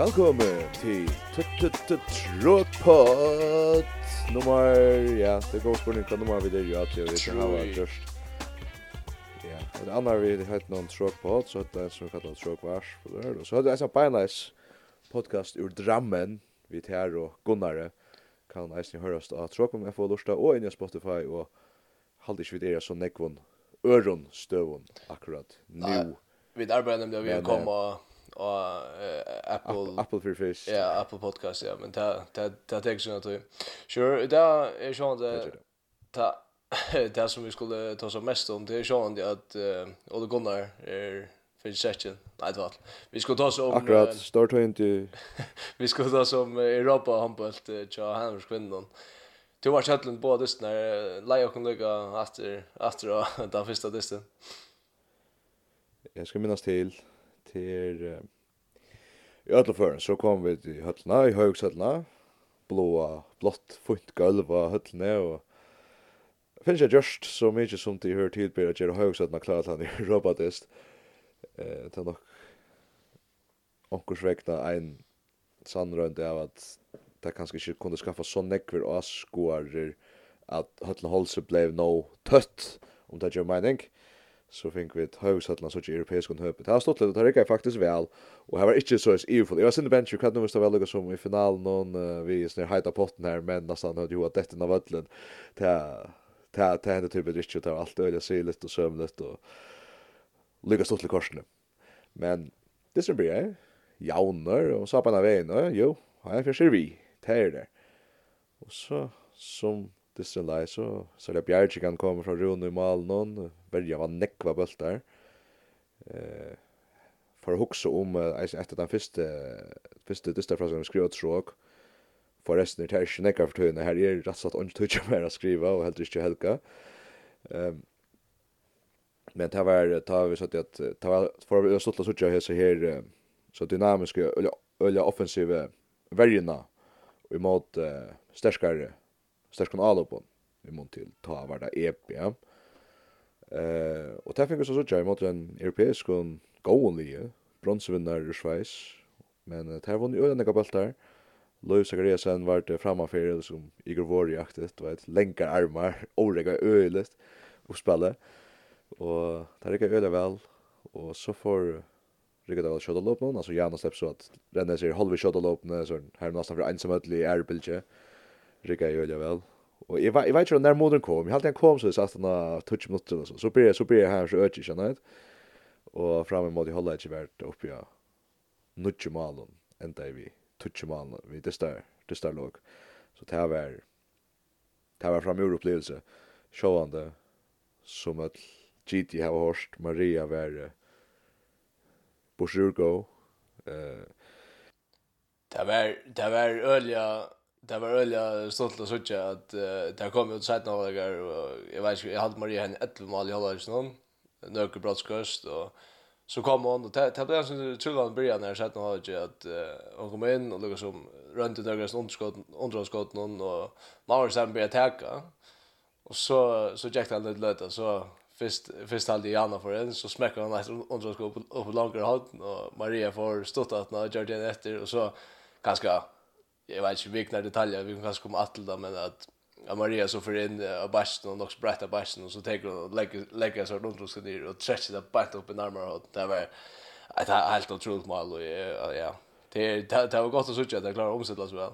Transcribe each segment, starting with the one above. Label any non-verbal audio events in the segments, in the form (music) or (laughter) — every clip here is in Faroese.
Velkommen til Trotpot Nummer, ja, det går spørning hva nummer vi der jo at jeg vet ikke hva først. Ja, og det andre vi hatt noen Trotpot, så høyt det en som vi kallar det Og så høyt det en som beinleis podcast ur Drammen, vi tar og Gunnare Kan eisen høyrast av Trotpot, men jeg får lusta og inn i Spotify og Halde ikke vi der så nekvon, øron støvun akkurat, nu Vi arbeider nemlig, vi har kommet och Apple Apple for fish. Ja, Apple podcast ja, men ta ta ta täcks ju naturligt. Sure, där är ju inte ta (laughs) det som vi skulle ta som mest om det är ju att Ole Gunnar är för session. Nej, det. Vi skulle ta som Akkurat start (laughs) inte. Vi skulle ta som Europa handboll tja Hammers kvinnan. Du var chatten på det när Leo kan lägga efter efter (laughs) den första disten. Jag ska minnas till til i ödla fören så kom vi til höllna, i högshöllna, blåa, blått, fint gulv av höllna og finnes jeg just så mykje som de hører tilbyr at jeg har også klart han i (laughs) robotist. Eh, det er nok onkurs vekna ein sannrøynd av at det kanskje ikke kunne skaffa så nekver og skoarer at høtlen holse blei no tøtt, om det gjør mening så fink vi ett högsättland sorts europeisk höpet. Det har stått lite, det rikket faktisk vel, og här var ikke så ens EU-full. Var sinne bench, jag kan det väl lukka som i finalen noen uh, vi snir heita potten her, men nesten hadde jo at dette av ödlen. Det det hände typ inte, det var allt öliga syligt och sömligt og lukka stått litt korsene. Men det som blir jeg, jauner og så på en av veien, jo, här för sig vi, det er det. Og så som dystre lei, så, så det bjerg kan komme fra Rune i Malnån, Berja var nekva bøltar. Eh, for å hukse om, etter den første, første dystre frasen som skriver tråk, forresten er det ikke nekka for tøyene, her er rett og slett ikke tøyja mer å skriva, og heller ikke helga. Um, men det var, det vi så at, det var, for å stått og här så her, så dynamiske, øyla offensive verjena, og imot uh, sterskare stärskon alopon i mån til ta varda EP ja. Eh og där fick vi så så jag mot en europeisk kon goalie bronsvinnare i Schweiz men där vann ju öden några bollar Louis Zachariasen var det framför som Igor Vori det var et länkar armar orega öjligt och spela och där gick öle väl och så får rikket Dahl skjuta lopp någon alltså Janne släpps så at Rennes är halva skjuta lopp när så här nästan för ensam ödlig ærebildet. bilje rikka jo ja vel. Og jeg vet, jeg vet ikke når modern kom. Jeg halte han kom så jeg satt han av 20 minutter eller så. Så blir jeg, så blir jeg her så øker, skjønner jeg. Og framme mot i holde ikke vært oppi av nudje malen. Enda vi Touch malen. Vi distar, distar låg. Så det var, det var framgjord opplevelse. Sjåande som at GT har hårst. Maria var uh, Borsjurgo. Uh, det var, det var öliga Det var öliga stolt att söka att uh, det kom ut sidan av det och jag vet inte, jag hade Maria henne ett mål i halvdags någon, nöker brottskost, och så kom hon och det blev en sån trullan början när sidan av det att uh, hon kom in och lyckades som runt i nögrens underskott någon och Mauri sen började täcka och så, så gick det aldrig löta så först först hade Jana för en så smäcker han efter underskott upp på långa håll och Maria får stått att när Jordan efter och så ganska jag vet inte vilka detaljer vi kan kanske komma att det men att Ja, Maria så för in av basten och också brätta basten och så tar hon och lägger lägger så runt och ska ner och träcker det bara upp i närmare och det var ett helt otroligt mål och ja det det det var gott att se att jag klarar att omsätta så väl.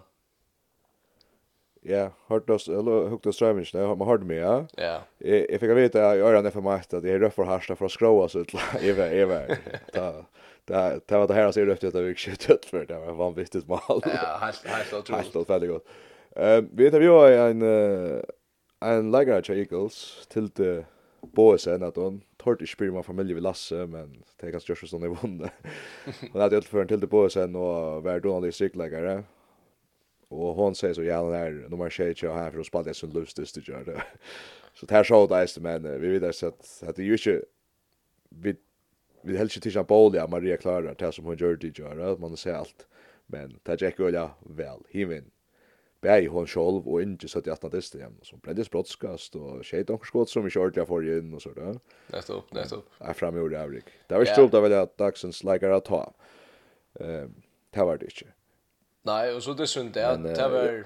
Ja, hört oss eller hukt oss strömmen där har man hört mig ja. Ja. Jag fick veta jag gör det för mig att det är röffer harsta för att skroa så jag vet jag vet det det var det här så är det efter att vi sköt ut för det var vanvittigt mål. Ja, helt helt otroligt. Helt otroligt gott. Ehm vi hade ju en en lägger till Eagles till det Boesen att hon tort i spyr med familj vid Lasse men det kanske görs som det vann. Och det är för en till det Boesen och vär Donald i cykelläggare. Och hon säger så jävla när nummer 6 här för att spela det som lustigt det gör det. Så det här så det men vi vet att att det ju inte vi vi helst inte tishan bolig att Maria klarar det som hon gör det gör man ser allt men det gick väl väl himen bäi hon själv och inte så att jag hade det som blev brottskast och skit och skott som vi körde jag för in och så nettopp. nästa upp nästa upp är framme avrik det var ikke stolt av att dagsens leikere å ta. Ehm det var det ikke. Nei, og så det synd det att det var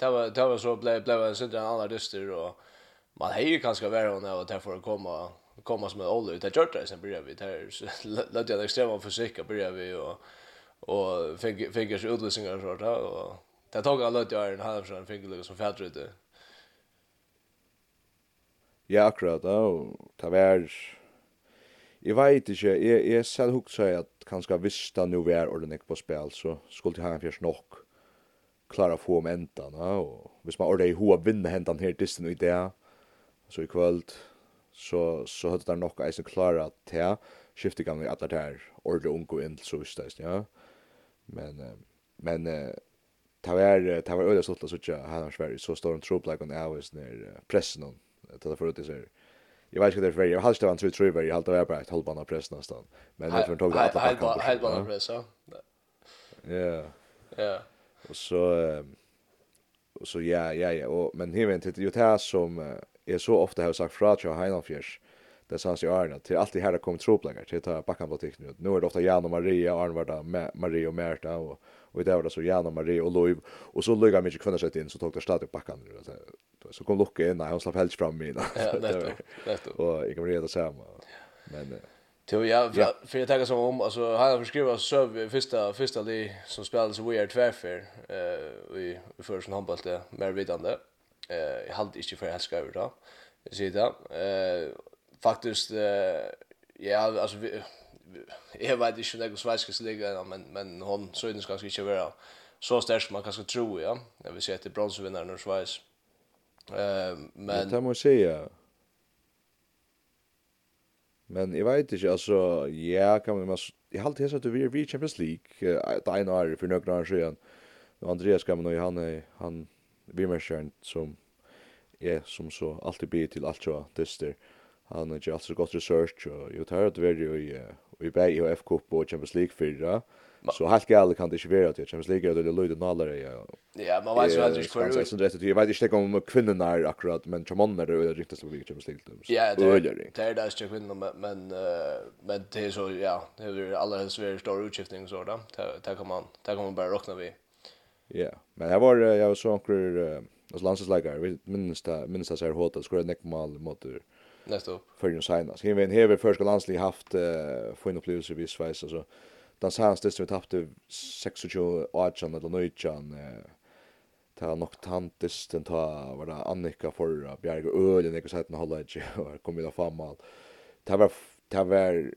det var det var så ble, ble en synd en annen dyster og man hejer kanske vara hon och därför komma komma som en ålder. Det gjorde det sen började vi. Där lät (laughs) jag extrema fysik och började vi och och fick fick jag utlösningar så där och det tog alla att jag en halv sån det som färdre ute. Ja, akkurat då. Ta vär. Jag vet inte, jag jag själv hugsa att kanske visste nu vi är ordentligt på spel så skulle jag ha en fjärs nok klara få om ändan och hvis man ordentligt hoa vinna händan här tills nu i det så i kvöld så så hade det nog eisen klara att ta skifte kan vi att där ordet ungo in så visst ja men men ta var ta var öde stolt så tjå han har Sverige så står en tropp like on hours när pressen hon att det förut är Jag vet inte det är jag hade stått tror tror jag hade varit på ett hållbara pressen nästan. Men det från tog det att alla kan. Hållbara press. Ja. Ja. Och så och så ja ja ja och men här vet inte ju det som jeg så ofte har sagt fra til Heinalfjers, det er sanns i Arne, til alt det her kom troplegger, til å ta bakkanpolitikken ut. Nå er det ofte Jan og Maria, Arne var da Maria og Merta, og, og i dag var det så Jan og Maria og Loiv, og så lukket han mye kvinner sett inn, så tok det stadig bakkan. Så kom Lukke inn, nei, han slapp helst fram min. Ja, (laughs) nettopp, nettopp. Og jeg kan Maria det samme. Men... Uh, Jo, ja, för, ja. för jag tänker som om, alltså han har förskrivit söv första, första li som spelades i We Are Tvärfer eh, i, i första handbollet, mer vidande eh jag hade inte för jag helska över då. Jag säger det. Eh faktiskt eh ja alltså vi, jag vet inte hur något svenska ligga men men hon så är det ganska inte vara så stark som man kanske tror ja. Jag vill säga att det bronsvinnaren i Schweiz. Eh men Det måste säga. Men jeg vet ikke, altså, ja kan man jeg har alltid sett at vi er är Champions League. Det är en år for några år siden, og Andreas kan Gamno han han vi bimmerskjern som er som så alltid blir til alt så dyster. Han gjør alltid så godt research, og jo tar det vært jo i, i BI og F-Cup og Champions League 4, Så helt gale kan det ikke være at jeg kommer slik at det er løyde nalere. Ja, man vet jo aldri ikke hvor ut. Jeg vet ikke om kvinnen er akkurat, men sjamanen er det riktig som vi kommer slik til. Ja, det er det ikke kvinnen, men men det er så, ja, det er aller helst være stor utskiftning så da. Det kan man bare råkne vi. Ja, men här var jag var så onkel altså landslagsläkare, vi minnes det minnes det så här hårt att skora mot nästa upp för ju signas. Hemmen här första landslig haft uh, fin upplevelse vid sveis, altså. Den senaste vi tappte 26 18 eller 19 eh ta nok tantisten ta var det Annika för Bjerg og Ölen jag sa att hålla inte och kom ju fram mal. Det var det var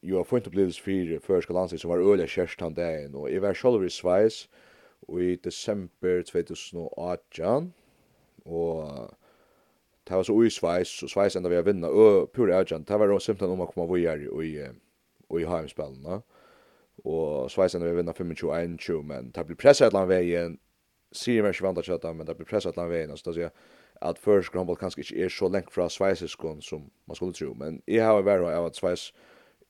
ju har fint upplevelse fyrir första landslaget som var öliga kärst han där och i var själva i Schweiz. Eh i desember 2018 og det var så ui Sveis og Sveis enda vi har vinna og pure Ajan det var jo simpelthen om å komme videre i, i HM-spillene og Sveis enda vi har vinna 25-21 men det blir presset et eller annet veien sier meg ikke vant at men det blir presset et eller annet veien altså det sier at førsk håndball kanskje ikke er så lengt fra sveisiskon som man skulle tro men jeg har vært av at Sveis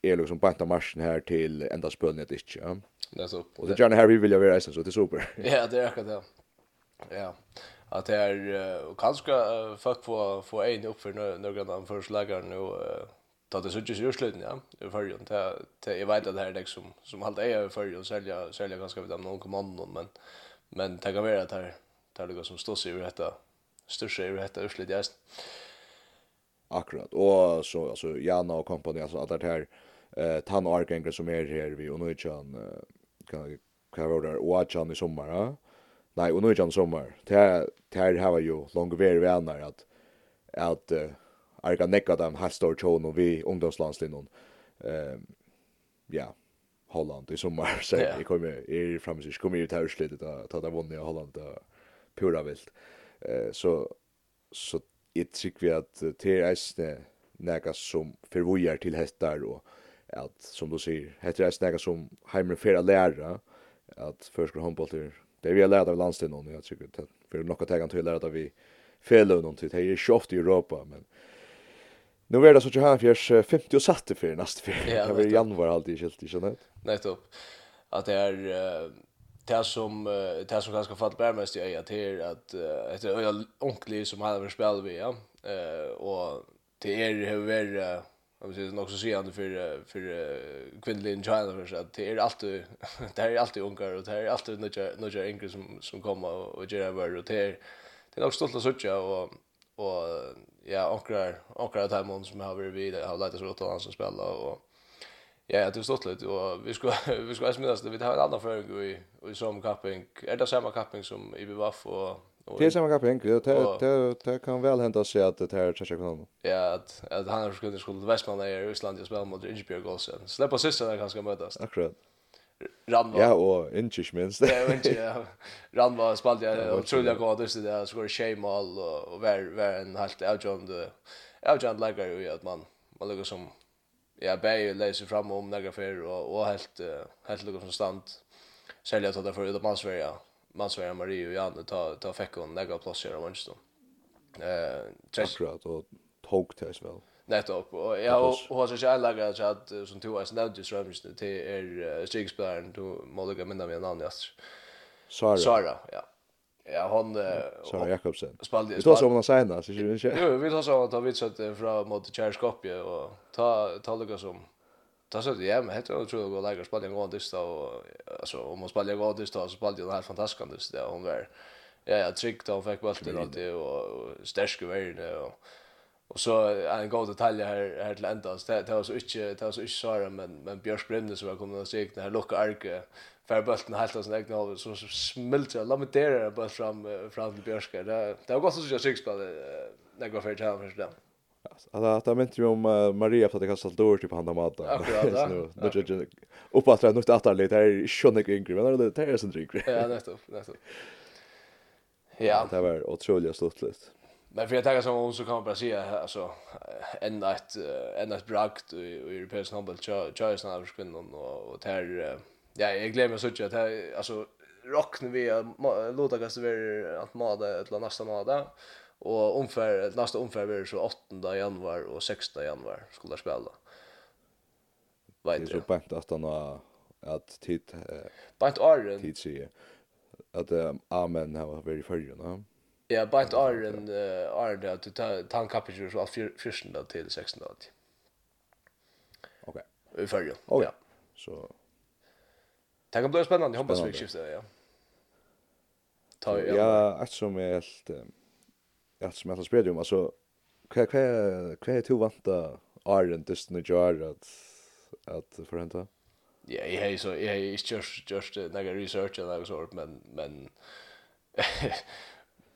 er liksom bant av marsjen her til enda spølnet ikke ja läsa upp. Och det gärna här vi vill jag vara så det är super. (laughs) Ja, det är akkurat det. Ja. Att det är kanske fuck få få en upp för några av de förslagare nu ta det sådär ju slutligen ja i förrjun det det jag vet att det här är liksom som allt är i förrjun sälja sälja ganska vid någon kommando men men det kan vara att här tar det som står sig ur detta största ur detta urslut just. akkurat och så alltså Jana och kompani alltså att det här eh tan argengar som är här vi och nu är hva var det, Oachan i sommar, ja? Nei, og Nøyjan i sommar. Det her har jo langt veri venner at, at uh, Arka nekka dem halvt år tjån og vi ungdomslandslinjen. Um, ja, Holland i sommar, så (laughs) yeah. jeg kommer i fremsys, kommer i taurslitt, da ta det vunnet i Holland, da pura vilt. Uh, så, så jeg tykker vi at det er eisne nekka som forvojar til hestar og at som du sier, heter det snäga som heimer fer att læra at förskor handboll det vi har lært av landstenen jag tycker att för något tag till lära att vi fel noen någonting det er ikke ofte i Europa men Nu (laughs) är det så att jag har 50 och satte för nästa för. Ja, det är januari alltid helt ikke sant? Nej, topp. Att det är det som det som ganska fatt bär mest jag att det är att ett öja onkli som han har spelat vi ja. Eh och det är hur Jag vill säga nog så säger han för för kvinnliga China för att det är alltid (laughs) det är alltid ungar och det är alltid några några yngre som som kommer och gör vad och det är det är också stolt att söka och och ja ankrar ankrar att mån som har varit vid. Har lätt att åt han som spelar och ja det är stolt lite. Och vi ska (laughs) vi ska smidas det vi har en annan föring i i som capping. är det samma capping som i Bivaf och Det är samma gap egentligen. Det det det kan väl hända sig att det här tjecka kan. Ja, att att han skulle skulle Westman där i Ryssland och spela mot Ingebjörg också. Släppa sista där kanske mötas. Akkurat. Ranva. Ja, och Inchish minst. Ja, Inchish. Ranva spelade (laughs) jag goda bra där så går det Shemal och var var en helt outjond outjond lägger ju att man man lukar som ja, bäj läser fram om några för och och helt helt lukar som stand. Sälja att det för utom Sverige Man mansvärja Marie och Janne ta ta fick hon några platser av Manchester. Eh, akkurat och tog till väl. Nettopp. Och ja, och har så jag lägger att jag som två är snävt just rövs till är Shakespeare då Malaga minna med namn just. Sara. Sara, ja. Ja, han Sara Jakobsen. Spaldi. Vi tar så om han senare så inte. Jo, vi tar så att vi sett från mot Tjeckoslovakien och ta ta Lucas som Då så det ja, men heter det tror jag går lägga spelade en gång dist och alltså om man spelade en gång dist så spelade den här fantastiska dist där hon var ja ja tryggt och fick bollen och det och stark värde och Och så en god detalj här här till ända så det var så inte det var så inte så men men Björk Bremnes som kom och såg den här lucka arke för bulten helt och sen egna så smälter la mig där bara fram fram till Björk. Det det var gott så jag såg spela det går för tal för det. Alltså att jag menade ju om Maria för att det har sålt dörr typ han mat. Akkurat, ja. (laughs) Nu nu jag upp att det nu att alla det är schöna men det är så drygt. Ja, nästan, nästan. Ja. Det var otroligt stortligt. Men för jag tänker som så kan man bara säga alltså en ett en ett bragt i europeisk handboll choice när vi och och där ja jag glömmer så att alltså rocknar vi låta gäster vara att mada eller nästa mada Och omfär nästa omfär blir så 8 januari och 16 januari skulle spela. Vet du? Det är så bänt att han har att tid bänt åren. Tid sig. Att amen har varit i förrjun, ja. Ja, bänt åren är det du ta en kapitel så allt fyrsten til 16 dagar. Ok. I förrjun. Ja. Så Det kan bli spennende, jag hoppas vi skiftar det, ja. Ta, ja, ett som är helt att som jag spelar om alltså Vad är kva till vanta Iron Destiny Jar att att förhända. Ja, jag har så jag har just just några research eller något sånt men men (laughs)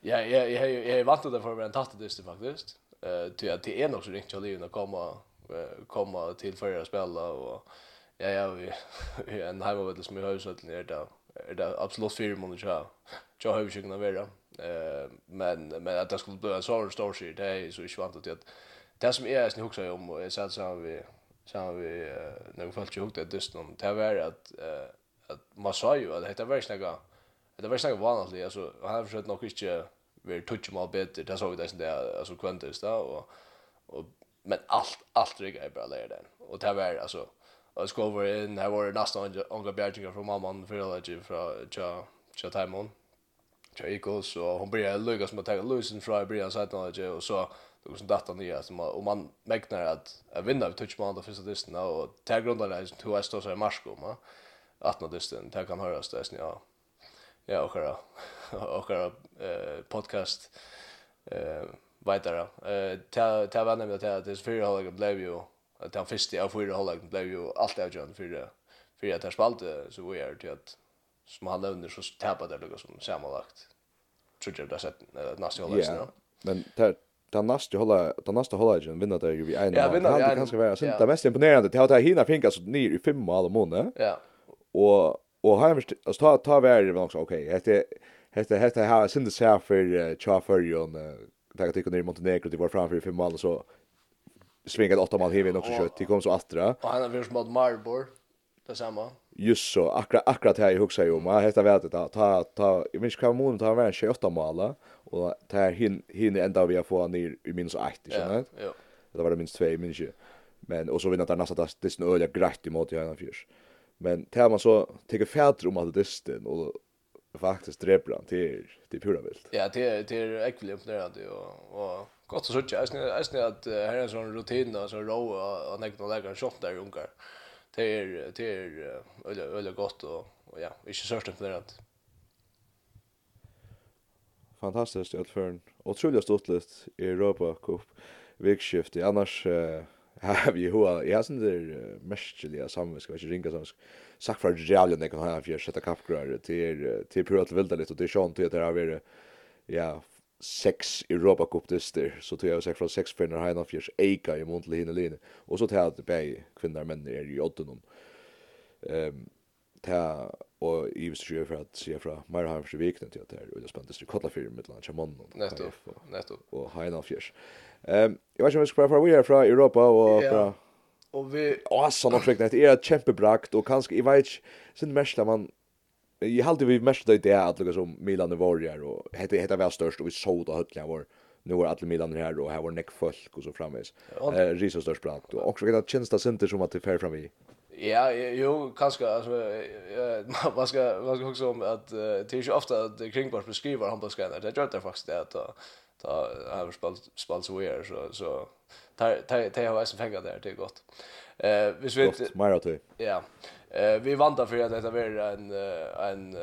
ja, ja, jag jag är vant det för en tatt det faktiskt. Eh till att det är nog så riktigt att leva komma komma till förra spela och ja ja vi (laughs) en hemma vet som i huset ner där är det absolut fyra månader så jag har ju kunna vara Eh men men att det skulle bli en sån stor shit det är så inte vant att det som är snyggt också om och så så vi så vi när folk tog det just någon det var att att man sa ju att det var snäga det var snäga vanligt alltså han har försökt nog inte vi touch mal bättre det såg det sen där alltså kvantis där och och men allt allt ryggar är bra där den och det var alltså Jag ska över in, här var det nästan Onga bjärtingar från mamman, för jag ju från cha cha timon Eagles och hon började lycka som att ta lösen från början så att han och så då som datta nya som och man mäknar att att vinna touch touchman då första distan och ta grundarna är två hästar så i marsko va att när disten ta kan höras det ja ja och här och här eh podcast eh vidare eh ta ta vänner med att det är fyra hållag blev ju att han första av fyra hållag blev ju allt avgjort för det för att det spalt så vi är till att som han nämner så tappar det liksom som sammanlagt. Tror jag det har sett nästa hålla. Ja, men där den nästa hålla, den nästa hålla igen vinner det ju vi en. Ja, vinner det kan ska vara sen. Det mest imponerande det har det Hina finkas så ner i fem mål mån, Ja. Och och har alltså ta ta värde men också okej. Hette hette hette har sen det så för Chaferjon. Det tycker ner Montenegro det var framför fem mål så svingat åtta mål hivin också kött. Det kom så attra. Och han har varit mot Maribor. Det samma just så akkurat akkurat här i huset ju att heter vet det ta ta jag minns kan mån ta vara 28 mål och ta hin hin ända vi få ner i minus 8 så vet ja. Det var det minst 2 minns ju men och så vinner där nästa det är snöliga grätt i mot Jan Fjärs men tar man så tar fäder om att det och faktiskt dreper han till till pura vilt. Ja det det är äckligt imponerande och och gott så så jag snä att här är en sån rutin då så row och nekna lägger shot där ungar det är det är öle öle gott och, och ja, inte sörsten för det att fantastiskt att för otroligt stort list i Europa Cup vikskift. annars har vi hur jag syns det mestliga samvis ska inte ringa som sagt för Real när kan ha för sätta kapgrar till till pro att vilda lite och det är sånt att det har varit ja sex Europa Cup dyster så tog jag säkert från sex finnar här och fjärs Eika i Montle hinna linje och så tar jag bäj kvinnor män är i Oddenom. Ehm ta och i visste för att se från Marhams för veckan till att det är och spännande kolla för med lunch man netto netto och Heina fjärs. Ehm jag vet inte om jag ska prata vi är från Europa och från Och vi... Åh, sånn fick det är ett kjempebrakt, och kanske i vet ikke, sin mest man jag hade vi mest det där att lukka som Milan och Warrior och hette hette väl störst och vi såg då höllja var nu var alla Milan här och här var neck folk och så framvis. Eh risa störst brant och också det känns det center som att det fär fram i. Ja, jo, kanske alltså (laughs) man ska man ska också om att det är ju ofta att Kringborg beskriver han på skärmen. Det gör det faktiskt det att ta har spalt spalt så här så så tar tar tar jag väl så där det är gott. Eh, vi vet. Ja. Eh vi vantar för att detta blir en en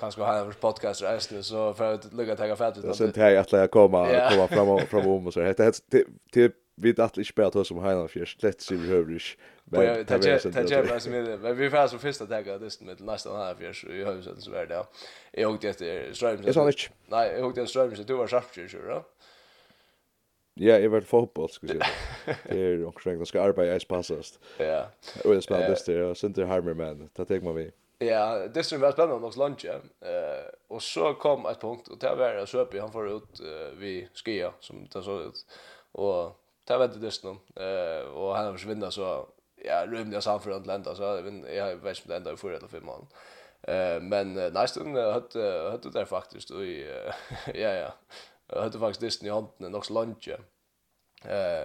kanske ha en podcast resten så för att lucka ta fatt ut. Sen tar jag att jag komma komma fram fram om och så heter det till vi att inte spela oss som Heinrich Fisch lätt sig behövligt. Men det är det som är men vi får så första tagga det med nästa här Fisch i huset så där. Jag åkte efter Strömsen. Nej, jag åkte efter så du var sharp ju så Ja, jag har fotboll, skal jag säga. Det är också en ganska arbete jeg spasast. Ja. Och jeg spiller det och sen Sinter Harmer, men det tenker man vi. Ja, det som var spännande också lunch. Eh, och så kom ett punkt, och det var uppe han får ut vi skia, som det så ut. Och det var det dysten om. Eh, och han har försvunnit så ja, rymde jag samfunnet til så jag vet ikke om det enda i förra eller fem månader. Eh, men nästan hade hade det faktiskt och (laughs) ja ja Jag hade faktiskt dysten i handen också lunch. Eh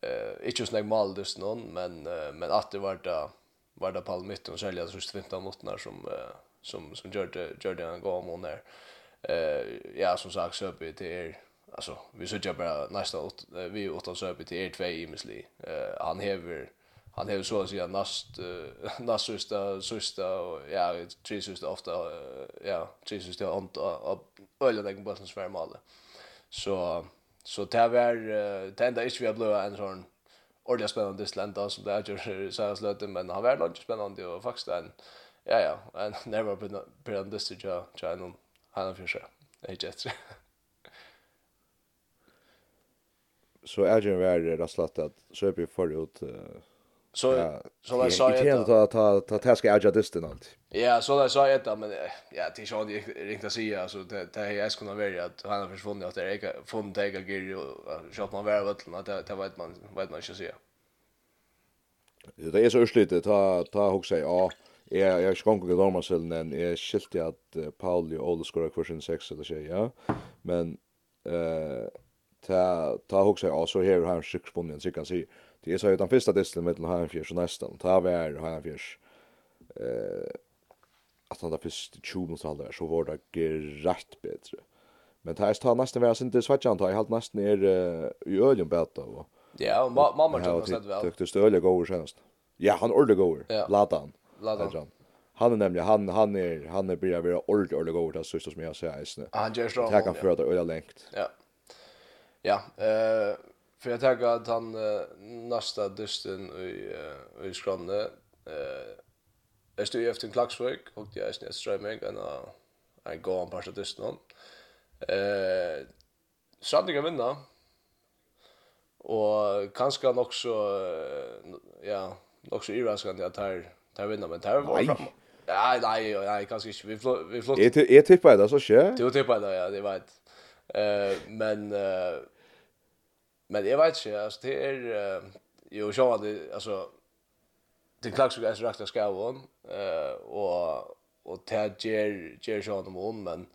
eh inte så mal dyst någon men men att det var det var det mitt och sälja så 15 när som som som gjorde gjorde en gång om där. Eh ja som sagt så uppe till er alltså vi så jag bara nästa vi åt oss uppe till er två i misli. Eh han häver han har ju så att säga näst (laughs) näst sista sista och ja tre sista ofta ja tre sista ont av öliga den bussen svär mal. Så så det var det enda inte vi har blivit en sån ordentlig spännande slända som det är ju så här slöten men han var nog spännande och faktiskt en ja ja en never been been on this to ja ja någon han för sig. Det är Så är det ju värre raslat att så är vi förut uh, Så så där sa jag ta ta ta ta ska jag just den allt. Ja, så där sa jag inte men ja, det är ju inte riktigt att säga alltså det det är jag skulle välja att han har försvunnit att det är från Tega Gil och så att man väl vet att det det vet man vet man inte säga. Det är så urslitet ta ta huxa ja. Jag jag ska inte gå dem själv men är skilt att Pauli Ole skorar kursen 6 eller så ja. Men eh ta ta hus ja så här har 6 poäng så kan se Det är så att den första disteln mellan fjärs och nästan. Ta vär fjärs. Eh att han där först 20 minuter hade så var det rätt bättre. Men det här tar nästan vara inte svetsan tar jag halt nästan ner i öljen bättre va. Ja, mamma tog det väl. Tyckte stöle går senast. Ja, han ordet går. Latan. Latan. Han är nämligen han han är han är börjar vara ordet ordet går där sist som jag säger. Han gör så. Tackar för att öla längt. Ja. Ja, eh För jag tänker att han uh, nästa dysten i, uh, i Skranne uh, jag stod efter en klagsverk och jag är snett strömming en, uh, en gång på första dysten uh, Skranne kan vinna och kanske han också uh, ja, också överraskande att här tar vinna men tar var fram Nej, nej, nej, kanske inte. Vi flott. Vi flott. Jag tippar det så sker. Du tippar det, ja, det vet. Eh, men eh Men jag vet inte, alltså det är uh, jo så att alltså det klart så är rakt ska vara eh och och det ger ger så om om men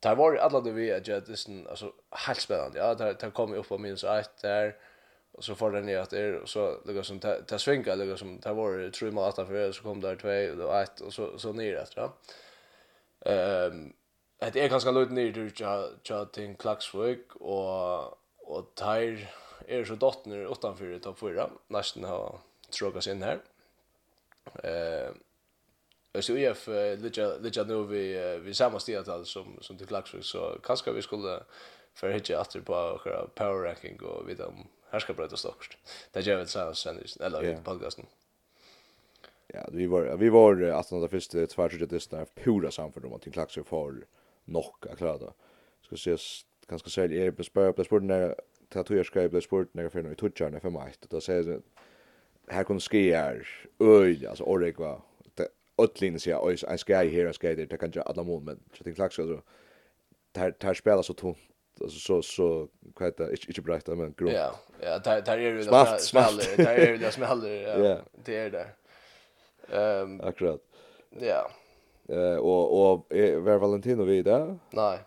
där var alla det vi att det är alltså helt spännande. Ja, det där kom upp på minus 1 där och så får den ner att det och så går som tar svänga lukar som där var det tror att för så kom där två och ett och så så ner efter. Ja. Ehm Det är ganska lugnt ner till till Klaxvik och Og der er så dottner utanfor topp 4, nesten har tråkast inn her. Eh, Østå lite ligger nå vi, vi samme stiatall som, som til Klagsvik, så kanskje vi skulle for hitje atter på akkurat power ranking og vite om her skal brøyta stokst. Det gjør vi så sendisen, eller yeah. podcasten. Ja, vi var, vi var at den første tversetjøttisten er pura samfund om att til för får nok klara då. det. Ses ganska særlig är på spår på spurten der ta to skrev på spurten när for i tutjarna för mig då säger här kunde ske är öj alltså orek va det öllin så jag en sky här en sky där det kan ju alla mål men så det klax så tar tar spela så tungt alltså så så vad heter det? Inte bra men grå ja ja där där är det smalt smalt. där är det smalt (laughs) ja. Det är det. Ehm akkurat. ja. Eh och och var Valentino vidare nej.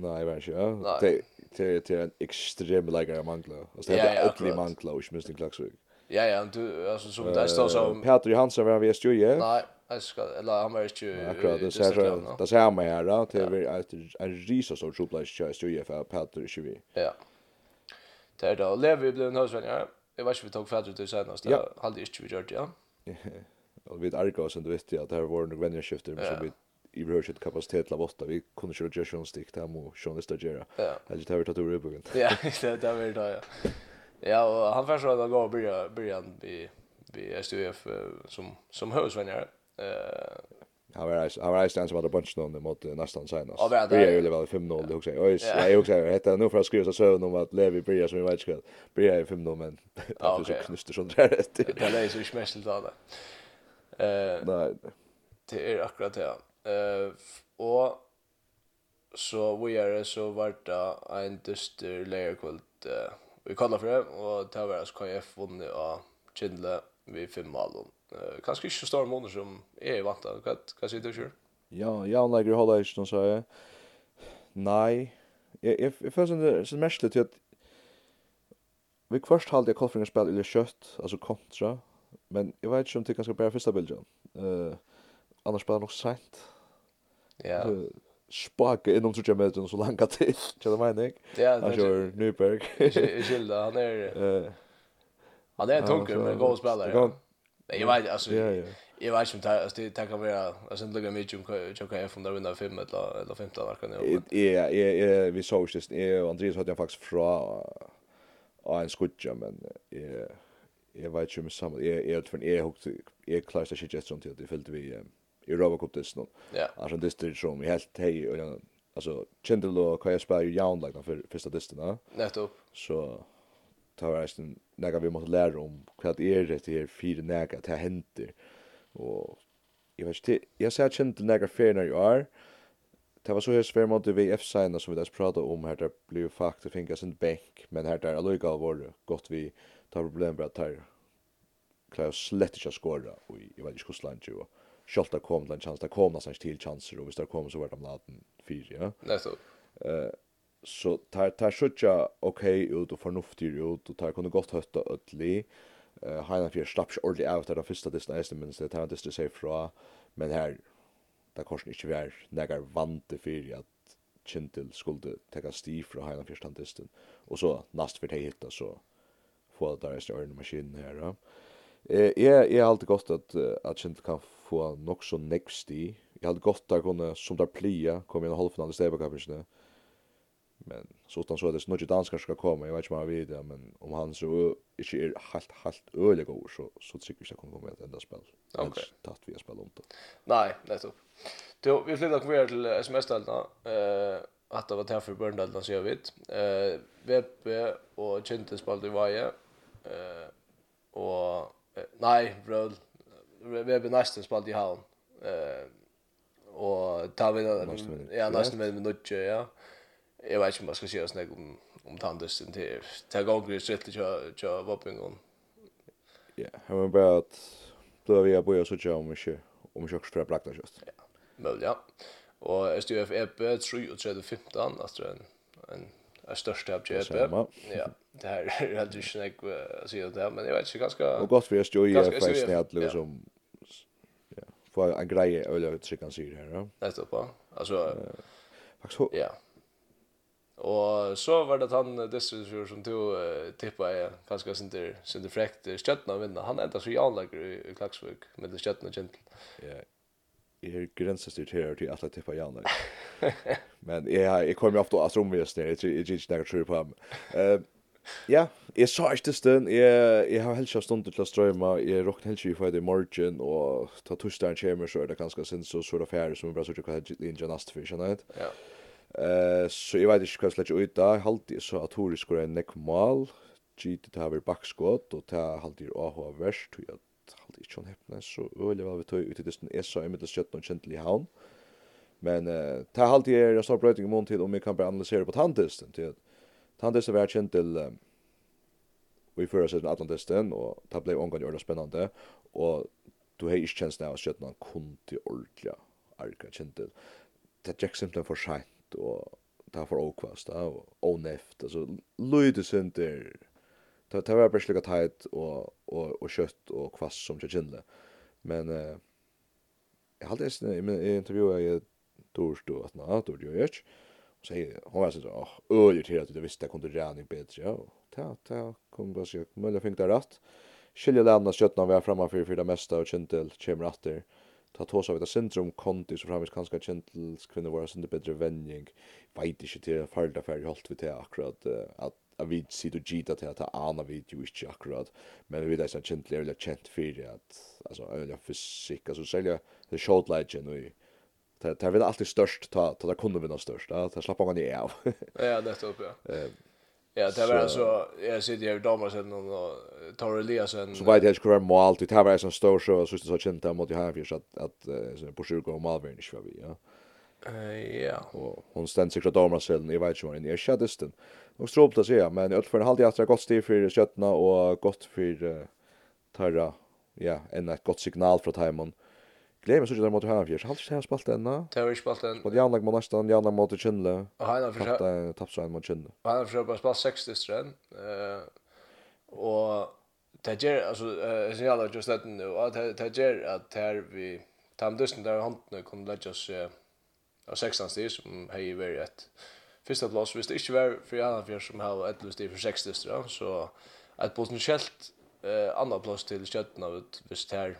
Nej, jag vet inte. Det det det är en extrem lägre mangla. Alltså det är öppna mangla och minst en klaxvik. Ja, ja, du alltså som det står som Peter Johansson var vi stjuje. Nej, jag ska eller han var ju Akkurat, det ser så det ser man här då till vi en risa sort shoplats stjuje för Peter Tjuvi. Ja. Det är då lever blev en husvän. Jag vet inte vi tog fader till senast. Jag hade inte vi gjort ja. Och vi argos och du visste att det var några men så vi i rör kapacitet la åtta vi kunde köra Jason stick där mot Sean Estagera. Ja. Jag tar det ur boken. Ja, det där vill då ja. Ja, och han försökte att gå och börja börja vi vi SDF som som husvänner. Eh Han var han var istället about a bunch någon mot nästan senast. Ja, det är ju väl 5-0 det också. Oj, jag är också heter nu för att skriva så söv om att Levi Bria som vi vet skall. Bria i 5-0 men det är så knuster sånt där. Det är så smässelt då. Eh Nej. Det är akkurat det. Eh och så vi är det så vart det en dyster lejarkvöld eh, vi kallar för det och det var alltså KF vunnit av Kindle vid fem mål. Eh kanske inte så stor månader som är vant att vad vad säger du själv? Ja, jag lägger hålla i så så. Nej. Jag if förstår det så mest det att vi först hade jag kolfringar spel eller kött alltså kontra men jag vet inte om det kanske bara första bilden. Eh uh, annars spelar nog sent. Ja. spaka inom så jag så långt till. Det vet inte. Ja, det är Nyberg. Skilda, han är Han är en tunker men god spelare. Nej, jag vet alltså. Ja, ja. Jag vet inte om det det kan vara alltså inte lugna mycket om jag kan från där vinna 5 eller eller 15 där kan jag. Ja, ja, ja, vi såg just det Andreas hade jag faktiskt fra och en skutja men eh jag vet inte om samma jag en tror hook hugg jag klarar shit just sånt det fyllde vi i Europa Cup dess nu. Ja. Alltså det är som helt hej och alltså Chandler och Kaja spelar ju jaun like för första distan. Nettopp. Så tar jag sen när vi måste lära om vad är det här fyra näga att det händer. Och jag vet inte jag ser Chandler näga fair när jag är. Det var så här svär mot VF signa som vi där pratade om här där blev faktiskt finkas en bänk men här där alliga var gott vi tar problem bara tar Klaus slett inte skåra och jag vet inte hur slant ju. Kjolt har kom til en chans, det kom nesten ikke til chanser, og hvis det kom så var det omladen fire, ja. Nei, så. Uh, så tar, tar suttja ok ut og fornuftig ut, og tar kunne godt høtta ødelig. Uh, Heinan fyrir slapp ikke ordentlig av til den første distan eisen, men det tar han distan seg fra, men her, det korsen ikke vær negar vante fyrir at Kintil skulle teka sti fra Heinan fyrir distan, og så nast fyrir hei hitta, så få det der i stjørne maskinen her, ja. Uh, jeg, jeg er alltid godt at, at Kintil kan få nok så nekst i. Jeg hadde godt der kunne, som der plia, kom igjen og holde finalen i stedbakapingsene. Men så utan så er det snart ikke danskar skal komme, jeg vet ikke om han vet det, men om han så ikke er helt, helt øyelig over, så, så tykker vi ikke kunne komme med et enda spill. Ok. tatt vi har spill om det. Nei, nettopp. Du, vi flyttar kvar til sms-delna. Uh, att det var därför Burndelna så jag vet. Eh VP och Chinte spelade i Vaje. Eh och nej, Bröd vi har nästan spalt i havn. Eh och tar vi ja nästan med minutt ja. Jag vet inte vad ska säga si oss nek om om tandøsten til til ganger i stritt til til våpningen. Ja, jeg må bare at då vi har börjat så tjå om mycket om mycket för plakta just. Ja. Möjligt ja. Och SDF EP 3 och 15 alltså en en är största uppköpet. Ja, det här är helt snägg att säga det, men jag vet inte ganska... Och gott för jag står i faktiskt när som... Ja, för en grej eller öliga att kan sig här. Det är bra. alltså... Faktiskt... Ja. Och så var det han dessutom som tog tippa är ganska synter synter fräckt stöttna vinna. Han ända så jag i Klaxvik med det stöttna gentle. Ja er grensestyrt her til at jeg tipper Janne. (laughs) Men jeg, jeg kommer ofte av romvesen her, jeg er ikke tror på ham. Uh, ja, jeg sa ikke til stund, jeg, jeg har helst stund til å strømme, jeg råkner helst ikke for det i morgen, og ta torsdagen kommer, så er det ganske sint, så er det fjerde som er bra, så er det ikke hva jeg nast for, jeg. Ja. Uh, så jeg vet ikke hva jeg slett ut da, jeg halte så at Tori skulle en nekmal, gitt det her ved bakskott, og det halte jeg å ha verst, og jeg halde ikkje hon heppne, så öle var vi tog ut i distan ESA i mitt 17 och kjentelig i havn. Men eh ta halt alltid er en bröting brøyting i mån til om vi kan bara analysera på tandisten. Til tandisten var kjent till um, i førra siden Atlantisten, och det blev omgang gjør spännande och du har ikke kjent av att kjøttene kun til ordentlig arka kjent till Det jack ikke för for sent, og det er for åkvast, og åneft. Altså, løyde det det var bara tajt och och och kött och kvass som jag kände. Men eh jag hade en i intervju jag tog då att nå då jag. Och säger hon var så så åh öl till att du visste jag kunde räning bättre ja. Ta ta kom bara så men jag det rätt. Skilja lämna köttna vi är framme för för det mesta och käntel kommer åter. Ta tås av det syndrom konti så framis kanske kjentels kvinnor våra synder bättre vänning. Vet inte till farda färg hållt vi till akkurat att at vi sitter og gita til at ana vi jo ikke akkurat, men vi vet at det er veldig kjent for at, altså, øyelig fysikk, altså, særlig det showtleggen og Det det väl alltid störst ta ta det kunde vinna störst. Ja, det slapp man i av. (laughs) ja, nettopp ja. Eh Ja, det var alltså jag sitter ju damer sen och tar Eliasen. Så vet jag skulle vara mål till det var en stor show så så känt där mot Javier så att att så på sjuk och Malvern inte var vi, ja. Eh ja. Och hon ständs sig damer sen i vet ju i shadowsten och stråpt att säga, men i alla fall halde jag att det är gott stil för köttna och gott för uh, tarra, ja, en ett gott signal från Timon. Glem så där mot här fjärs. det sig spalt ända. Tar vi spalt än. Mot Janlag mot nästan Janlag mot Chinle. Ja, han för att tapsa en mot Chinle. Ja, han försökt att spalt 60 sträng. Eh och det ger alltså eh så jävla just det nu att det ger att här vi tamdusen där handen kunde lägga oss av 16 stis som hej varit första plats visst inte var för alla för som har ett lust i för sex dystra så ett potentiellt eh andra plats till skötten av ett visst här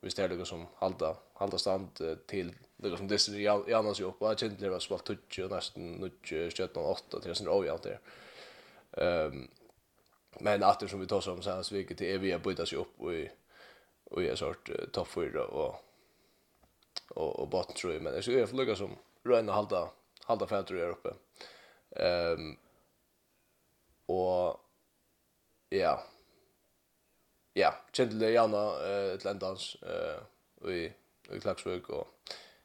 visst här det som halda halda stand till det som det i annars ju jag att det var svalt touch och nästan nudge skötten 8 till sin avjärt där. Ehm men att som vi tar som sen så vilket är vi har bytt sig upp och i och är sort topp 4 och och och botten tror jag men det är ju lugga som röna halda halda fötter där uppe. Ehm um, och ja. Ja, kjente det gjerne eh til endans eh i i Klagsvøk och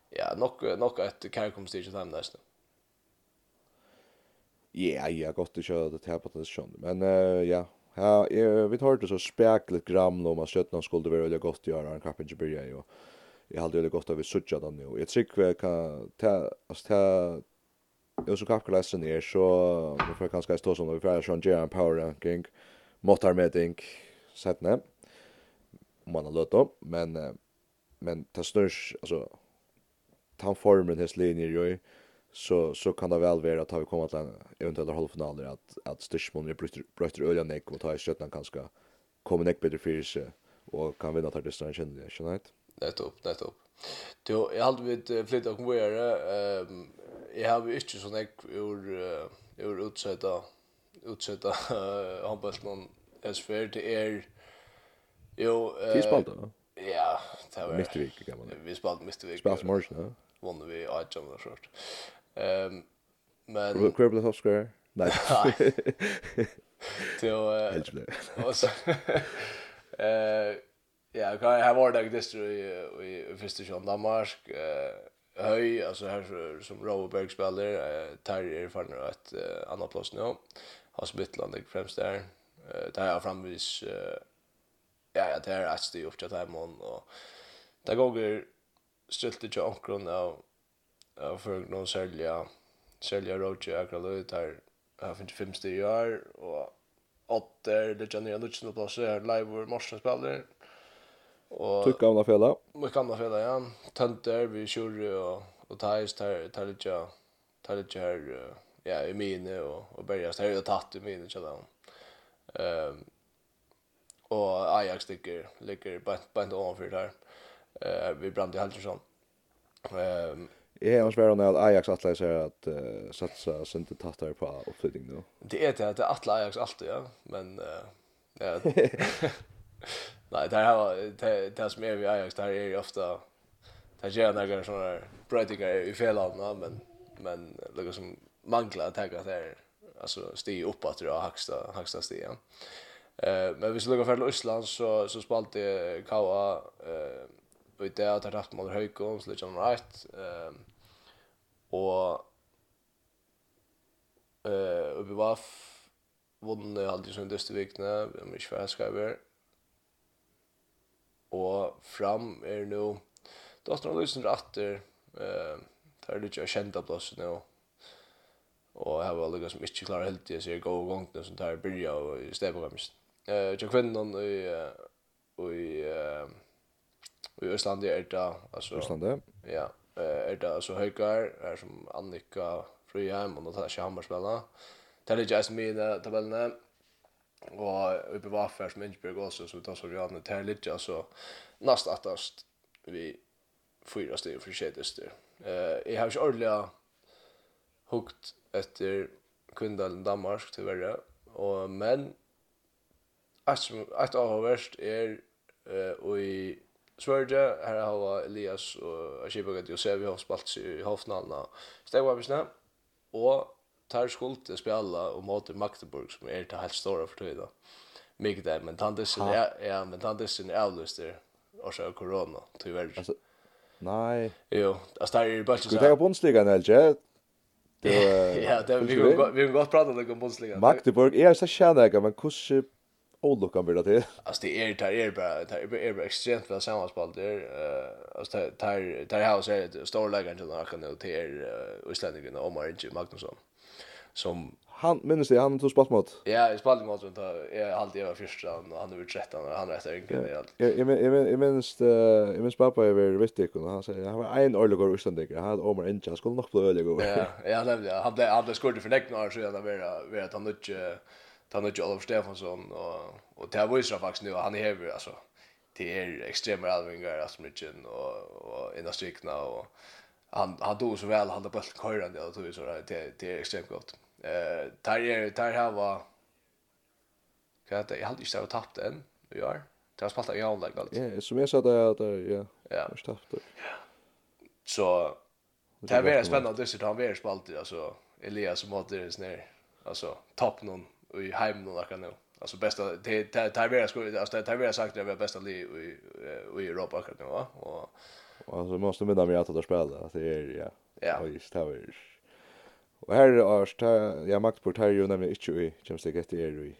ja, nok nok ett til dem nästa. Ja, ja, gott att köra det här på det sånn. Men uh, ja, ja, vi tar det så spekligt gram om at Sjötland skulle være veldig gott å göra en kappen til ju. Och jeg hadde veldig godt av vi suttja den jo. Jeg trykker hva, altså, ta, jo som kappkalesen er, så, vi får kanskje stå som, vi får sånn gjerne power ranking, måttarmeting, sett ned, om man har løtt opp, men, men ta snurs, altså, ta formen hans linjer jo, så så kan det väl vara att vi kommit till eventuella halvfinaler att att Stishmon är brötter öliga neck och ta i skötnan kanske kommer neck bättre för sig och kan vinna tar det sen känner jag nettopp, nettopp. Du, jeg hadde vidt flyttet og konvojere. Jeg har jo ikke sånn jeg ur, ur utsetta, utsetta håndbølt noen SFR til er jo... uh, Vi spalte, da? Ja, det var... Mistervik, kan man Vi spalte Mistervik. Spalte Morsen, ja? Vann vi Ajam og sånt. Men... Hvor ble det hoppskåret? Nei. (laughs) Nei. Til å... Helt slett. Og så... (laughs) Ja, jag har varit där distro i i första sjön Danmark. Eh höj alltså här som Roberg spelar eh Terry för nu att annat plats nu. Har Smittland dig främst där. Eh där har framvis eh ja, det är att gjort upp till dem och där går stilt till Jonkron av och för någon sälja sälja Roger Akralöt här har fint fem år och åtta det kan ju ändå här live och morse spelar Och Tycker gamla fela. Mycket gamla fälla ja. Tönter vi kör och och tais tar tar lite tar lite här ja i mine och och börjar ställa tatt i mine så där. Ehm och Ajax tycker ligger bara bara inte ovanför där. Eh vi brann i Haltersson. Ehm Jeg har svär at Ajax att ser att uh, satsa sinte tattar på uppflyttning nu. Det är det, det är Ajax alltid, ja. Men, uh, ja. (laughs) Nej, det här det, det som är vi Ajax, det är ju ofta det gör några sådana brötingar i fel men, men liksom som manglar att ta att det alltså stiga uppåt dra högsta, högsta stigen. Eh men vi skulle gå för Island så så spalte KA eh och där att rätt mot Höjkon så liksom right ehm och eh vi var vunnen alltid som dystervikne, vi har mye færskriver, og fram er nu Dostan Lusen ratter eh tar lite jag kända plats nu og jeg var lugg som ikke klarer helt det så jag går igång den som tar i och på kamst eh jag kvinnan i i i Östland er det altså, Östland ja er det altså högar er som Annika Fröheim og nå tar jag Hammar spela tar lite jag smida tabellen och uppe var för som Innsbruck också så vi tar så vi har här lite alltså näst attast vi fyra steg för skedest. Eh jag har ju ordliga hukt efter Kundalen Danmark tyvärr och men att att av värst är eh och i Sverige här har Elias och Ashibagat Josef har spalt i halvfinalen. Steg vi snabbt och tar skuld att spela och mot Magdeburg som är det helt stora för tiden. Mycket där men tantissen är ja men tandisen är avlöst där och så corona tyvärr. Alltså, nej. Jo, alltså där är bara så. Skulle ta Bundesliga eller Det (laughs) ja, det vi vi vi gott prata om Bundesliga. Magdeburg är så kärna men kus Olukan vill det. Alltså (laughs) det är det är bara det är bara extremt bra sammanspel där. Eh alltså det tar tar house är det stora lägen till några kan det är och Omar Magnusson som han minns det han tog spalt mot. Ja, i spalt mot runt jag alltid var första och han var 13 och han rätt ung det allt. Jag jag jag minns det jag minns pappa över Vistik och han säger han var en ölig och. Han hade Omar Inja skulle nog bli ölig. Ja, jag nämnde han blev han blev skuld för näck när så jag var vet han inte han inte Olof Stefansson och och det var ju faktiskt nu han är ju alltså det är extrema alvingar alltså mycket och och innan strikna och han han då så väl han hade bollen körande och tog så det det är extremt gott. Eh, tar er tar hava Kvart, jag hade så tappat än. Vi gör. Det har spaltat i avlägg allt. Ja, som jag sa där att ja. Ja. Jag tappat. Ja. Så det här är spännande det han är spalt alltså Elias som åter är snär. Alltså topp någon i hem någon kan nu. Alltså bästa det det här är skulle alltså det här är sagt det är bästa i i Europa kan nu va. Och alltså måste med dem att ta spela att det är ja. Ja. Och just det Og her er ta, ja, Magdeburg tar jo nemlig ikke i Champions League etter er i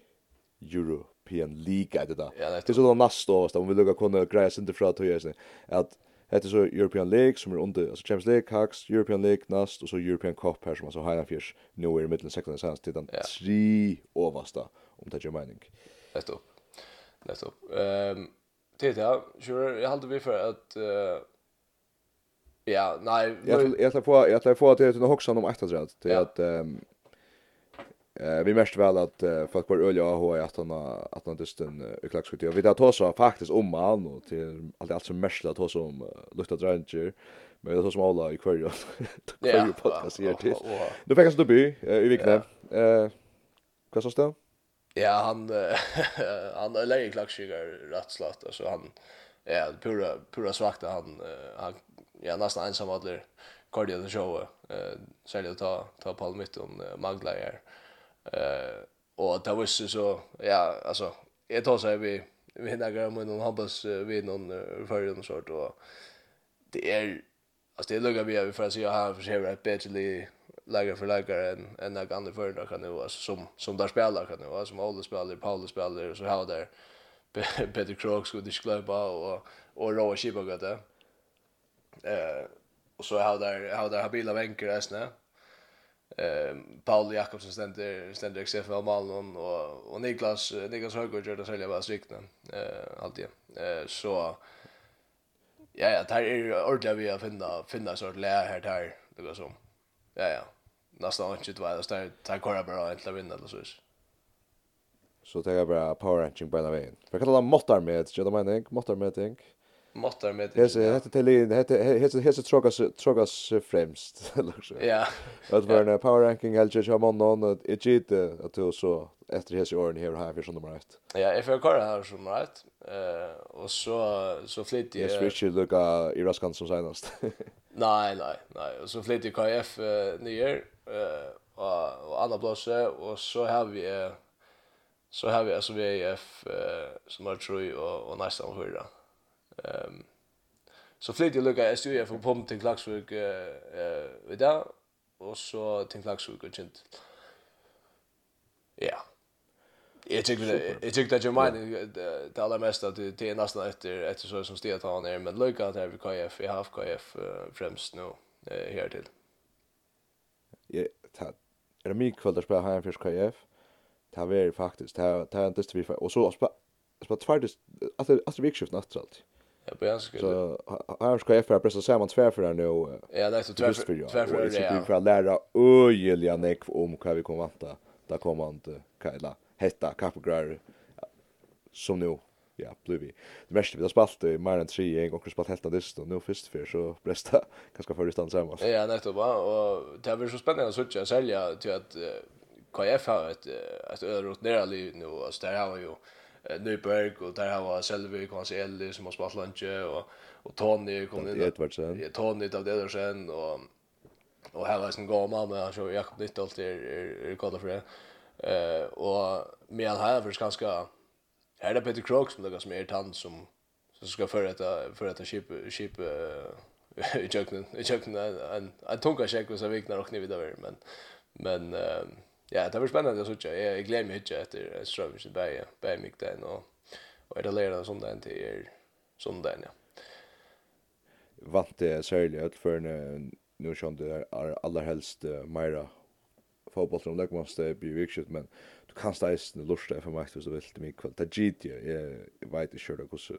European League det da. Ja, det er sånn nast og om vi lukka kunne greia sinter fra tog jeg at hette så European League som er under, altså Champions League, Hacks, European League, Nast og så European Cup her som altså heina fjers nå er i middelen sekundens hans til den ja. tre oversta om det gjør mening. Nettopp. Nettopp. Um, det er det, ja. Sure, jeg halte vi for at uh, Ja, nej. Jag jag ska få jag ska få att det är också om ett rätt. Det är att eh vi mest väl att folk var öliga och att han att han dysten en klaxskjut. Jag vet att Tosa faktiskt om han och till allt allt som mest att Tosa om lukta dranger. Men det är så som alla i kvar. Ja, podcast här till. Nu fick jag så debut i veckan. Eh vad sa du? Ja, han han är läge klaxskjut rätt slatt alltså han Ja, pura pura svagt han han ja nästan ensam alla cardio the show eh särskilt ta ta på mitt om magla är eh och det var så så ja alltså jag tar så vi vi hinner gå med någon hoppas vi någon förrän sort och det är alltså det luggar vi för att se här för sig rätt bättre lägger för lägger en en några andra då kan det alltså som som där spelar kan det vara som alla spelar Paulus spelar så här där Peter Krog skulle glömma och och Roa Chibaga där Eh och så har där har där habila vänker där snä. Ehm Paul Jakobsen ständer ständer XFL Malmö och och Niklas Niklas Högård gör det själva bara svikna. Eh alltid. Eh så ja ja, där är ordla vi att finna finna sort lä här där det går så. Ja ja. Nästan inte det var där där går bara att vinna eller så. Så det är bara power ranking på den vägen. För kan alla med, jag menar, måttar med tänk måttar med det. Hese hette till in hette hese hese trogas trogas främst liksom. (laughs) Ja. Att var en power ranking helt jag man någon att det gick att du så efter hese åren här här för som nummer 1. Ja, if jag kör här som nummer 1. Eh och så så flyttar jag. Yes, Richard Luca i Raskan som senast. Nej, (laughs) nej, nej. Och så flyttar jag KF nyer eh och och andra blåse och så har vi så har vi alltså VF eh, som har tror och och nästan fyra. Ehm så flytt jag lucka SU jag från Pomp till Klaxvik eh vid där och så till Klaxvik och sånt. Ja. Jag tycker det jag tycker att jag menar det allra mest att det är nästan efter efter så som steget han är men lucka att här vi KF i half KF främst nu eh här till. Ja, ta är det mycket kväll att spela här för KF. Det här är faktiskt det här det här inte vi och så spela spela tvärdes alltså alltså vikskift naturligt. Mm Ja, på ganska. Så här ska jag för pressa samman det nu. Ja, nej så tvärförar. Tvärförar ja. Vi får lära öjliga neck om vad vi kommer vänta. Där kommer inte Kaila. hetta kapgrar som nu ja, blir vi. Det mesta vi har spalt i mer än 3 en gång och spalt helt dist och nu först för så bresta ganska (laughs) för distans hemma. Ja, nettopp va och det blir så spännande så att sälja till att KF har ett ett överrotnerat liv nu och där har ju Nyberg och där har Selvi Konselli som har spelat lunch och och Tony kom in. Edvardsen. Ja, Tony av Edvardsen och och här var sen gamla man med så Jakob Nyttolt där är kallar för det. Eh och med här för ganska här är Peter Crook som lägger som är tant som som ska för att för att ship ship i jöknen i jöknen en en tunga check så viknar och ni vidare men men Ja, det var spännande att söka. Jag glömmer inte att det är strömmen som bär bär mig där och och det lärde som den till er som den ja. Vant det särskilt ut för nu som det är allra helst Myra fotboll som det måste bli viktigt men du kan lust lusta för mig så vill det mig kväll. Det GT jag vet inte hur det går så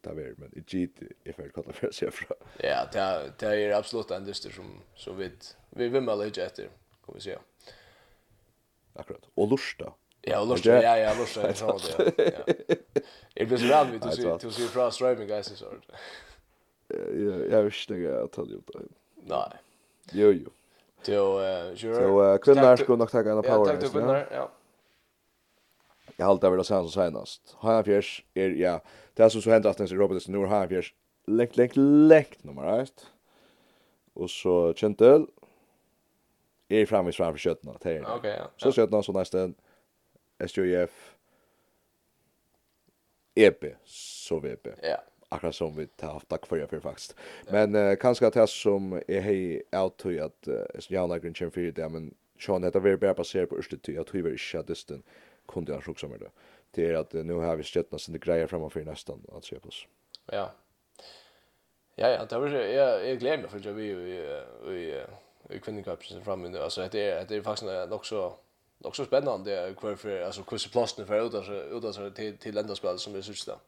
där väl men det GT i för kalla för sig fra. Ja, det det är absolut en dyster som så vid vi vill väl inte efter kommer vi se akkurat. Og lusta. Ja, og lusta. Ja, ja, lusta. Jag (laughs) tror det. Ja. Jeg blir så rädd vid att se till se från streaming guys så. Ja, jag visste inte att det gjorde. Nei. Jo, jo. Jo, eh, Så kvinner skulle nok takke en av power. Ja, takk til kvinner, ja. Jeg halte det vel å varit han som senast. Hanfjärs er, ja, det er som så hendt at den sier Robert nu har Hanfjärs lengt, lengt, lengt, nummer ett. Og så Kjentel, är framme framför skötna det okej ja. Så skötna så nästan SJF EP så VP ja. Akkurat som vi tar haft tack för jag för faktiskt men uh, kanske att det som är hej out to att uh, Janna Grinchen för det men Sean heter vi bara baserat på Örste till jag tror vi är distan kunde jag också med det det är att nu har vi köttna sen det grejer framför nästan att se på oss ja ja ja det var jag jag glömde för jag vi vi kvinnekapsen fram nu alltså det är det är faktiskt också också spännande varför alltså hur ser plasten för ut alltså ut alltså till till länderspel som är sista.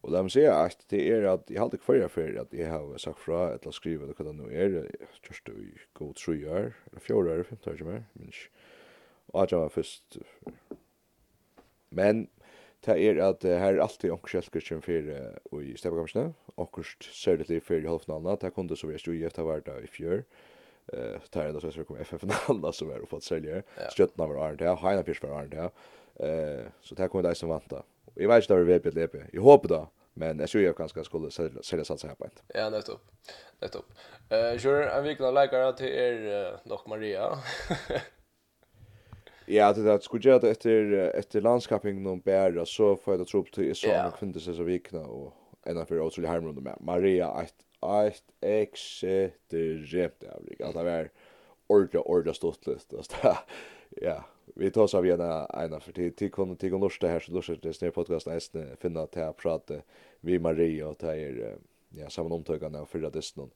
Och där man ser att det är att jag hade kvar för att jag har sagt fra eller skrivit skriver det det nu är just i go through year eller fjärde eller femte år mer Men Och jag var först men Det er at uh, her er alltid onkur som fyrir uh, i steppekamsene, onkur særlig til fyrir halvfinalna, det kunde så vi stod i efter varda i fjör, uh, det er enda så vi kom FF-finalna som er oppfatt særlig, ja. Stjøtna var Arne Thea, Heina Pirs var Arne Thea, uh, så det kom det som vant da. Jeg vet ikke det vi vet et lepe, jeg håper da, men jeg tror jeg kanskje skulle sælja satsa her på en. Ja, nettopp. Nettopp. Uh, Sjør, en vikna leikare til er uh, Maria. (laughs) Ja, det där skulle jag efter efter landskaping någon bära så får jag tro på det så yeah. kunde se så vikna och ena för otroligt här runt med Maria ett ett extremt jävligt. att det var ordla ordla stortlist alltså. (laughs) Ja, vi tar så vi ena ena för till till kom till norska här så då så det snär podcast nästan finna att prata vi Maria och ta er ja samma omtagande av förra distan.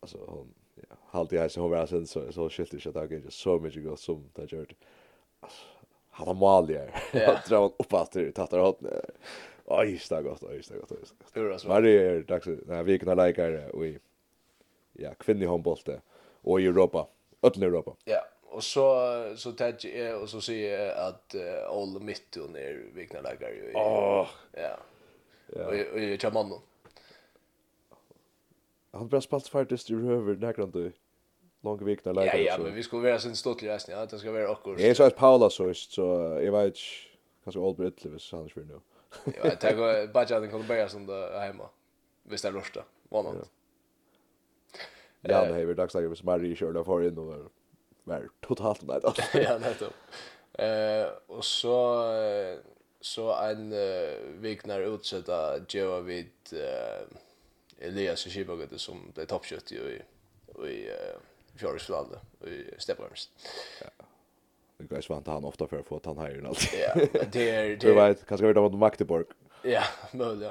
Alltså hon ja, halt jag så hon var sen så så shit shit jag tagit så mycket gott som det gjort (laughs) han var där. Jag drar han upp att det tattar åt. Oj, så gott, oj, så gott, oj. Hur så. Varje är dags den här kan lägga och i ja, kvinnlig handboll och i Europa, öll Europa. Ja. Och så så tag är och så ser jag att all mitt och ner veckan ju. Åh. Ja. Ja. Och och jag kör mannen. Han bara spalt faktiskt i över där kan du långa vikna läkare. Ja, ja, men vi skulle vara sin stort i resten, ja, det ska vara också. Jag är så att Paula så ist, så jag vet kanske all bit livet så annars för nu. (laughs) Ja, jag tar bara den kommer börja som det hemma. Visst är lörsta, vanligt. Ja, det är dags att Marie smarrar i körda för in och var totalt nej då. (laughs) Ja, nettopp. Eh, och så så en uh, viknar utsätta Joe vid uh, Elias och Shibagate som blev toppkött ju i, i uh, fjärde i Stepbremsen. Ja. Det går svant han ofta för att få han här allt. Ja, det är det. Du vet, kanske vi då mot Magdeburg. Ja, möjligt.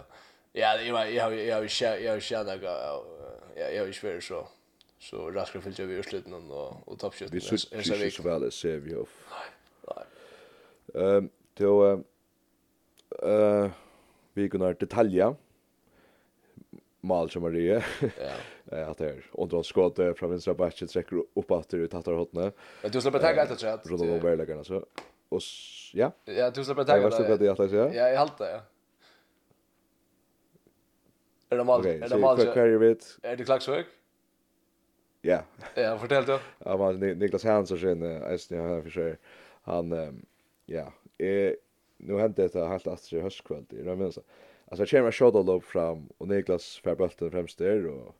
Ja, jag jag jag jag jag jag jag jag jag jag jag så så raskt fyllt över slutningen och och toppskjutet. Vi såg så väl ser vi av. Nej. Ehm då eh vi går detaljer. Mal som är det. Ja. (laughs) eh att det och drar skott från vänstra backen sträcker upp åter ut hattar hotne. Men du släpper tagga ett chat. Rulla om bärläggarna så. Och ja. Ja, du släpper tagga. Jag vet inte vad det är. Ja, jag halt det. Är det mal? Är det mal? Är det klaxvik? Ja. Ja, fortell då. Ja, men Niklas Hansson sen är han för sig. Han ja, eh nu hände det helt att det höstkväll i Römmensa. Alltså jag kommer shot all upp fram och Niklas får bulten främst där och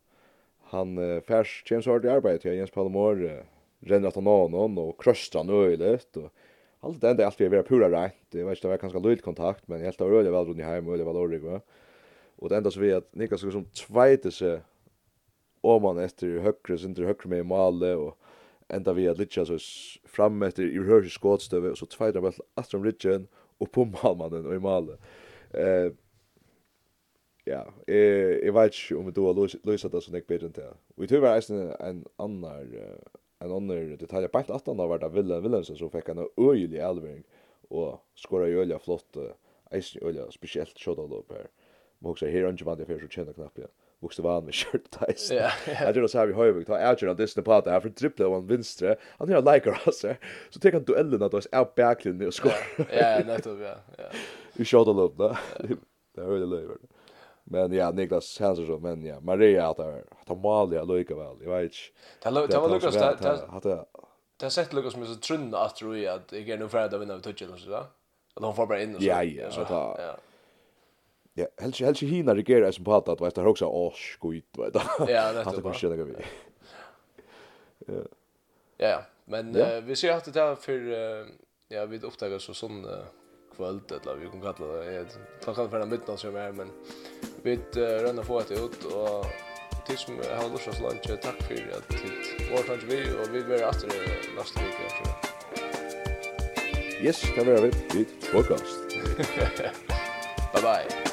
han uh, färs känns hårt i arbetet jag Jens Palmor uh, renner att han någon och kröstar nöjligt och allt det enda allt vi är pura rätt det vet inte det var ganska löjligt kontakt men helt över det var runt i hem och det var dåligt va och det enda så vi att Niklas som tvåte sig om man efter högre sin till högre med Malle och enda vi att litcha så fram efter i hörs skotsstöve och så tvåta väl att de litchen och på (laughs) Malmannen och i Malle eh uh, ja, jeg, jeg vet ikke om du har løst det så jeg bedre enn det. Vi tror det var en annar, en annar detalj. Bænt at han har vært av Willem Willemsen, så fikk han en øyelig elvering, og skåret i øyelig flott, eisen i øyelig, spesielt shot-out-lopp her. Man husker, her er ikke vant jeg før, så tjener knapp igjen. Vokste van med kjørt teis. Jeg tror det så her vi høyvig, ta avgjør han Disney på at det her, for dripplet av han vinstre, han gjør leikar av seg, så tek han duellen at hans av backlinjen og skår. Ja, nettopp, ja. Vi shot-out-lopp, da. Det er øyelig løyver, da. Men ja, Niklas Hansson men ja, Maria att att han valde att väl. Jag vet inte. Det var Lucas där. Hade Det sett Lucas som så trunna att tro i att jag är nog färdig att vinna med touch eller så där. Att han får bara in och så. Ja, ja, så ta. Ja. Ja, helst helst hina reagerar som på att att vet också åh skit vet du. Ja, det är bara skit vi. Ja. Ja, men vi ser att det där för ja, vi upptäcker så sån kvöld eller vi kan kalla det. Jag tar kan för midnatt som är men Vi rönnar få ett ut och tid som har lust att lunch. Tack för att tid var lunch vi och vi blir åter nästa vecka tror jag. Yes, det var vi. Vi podcast. (laughs) Bye bye.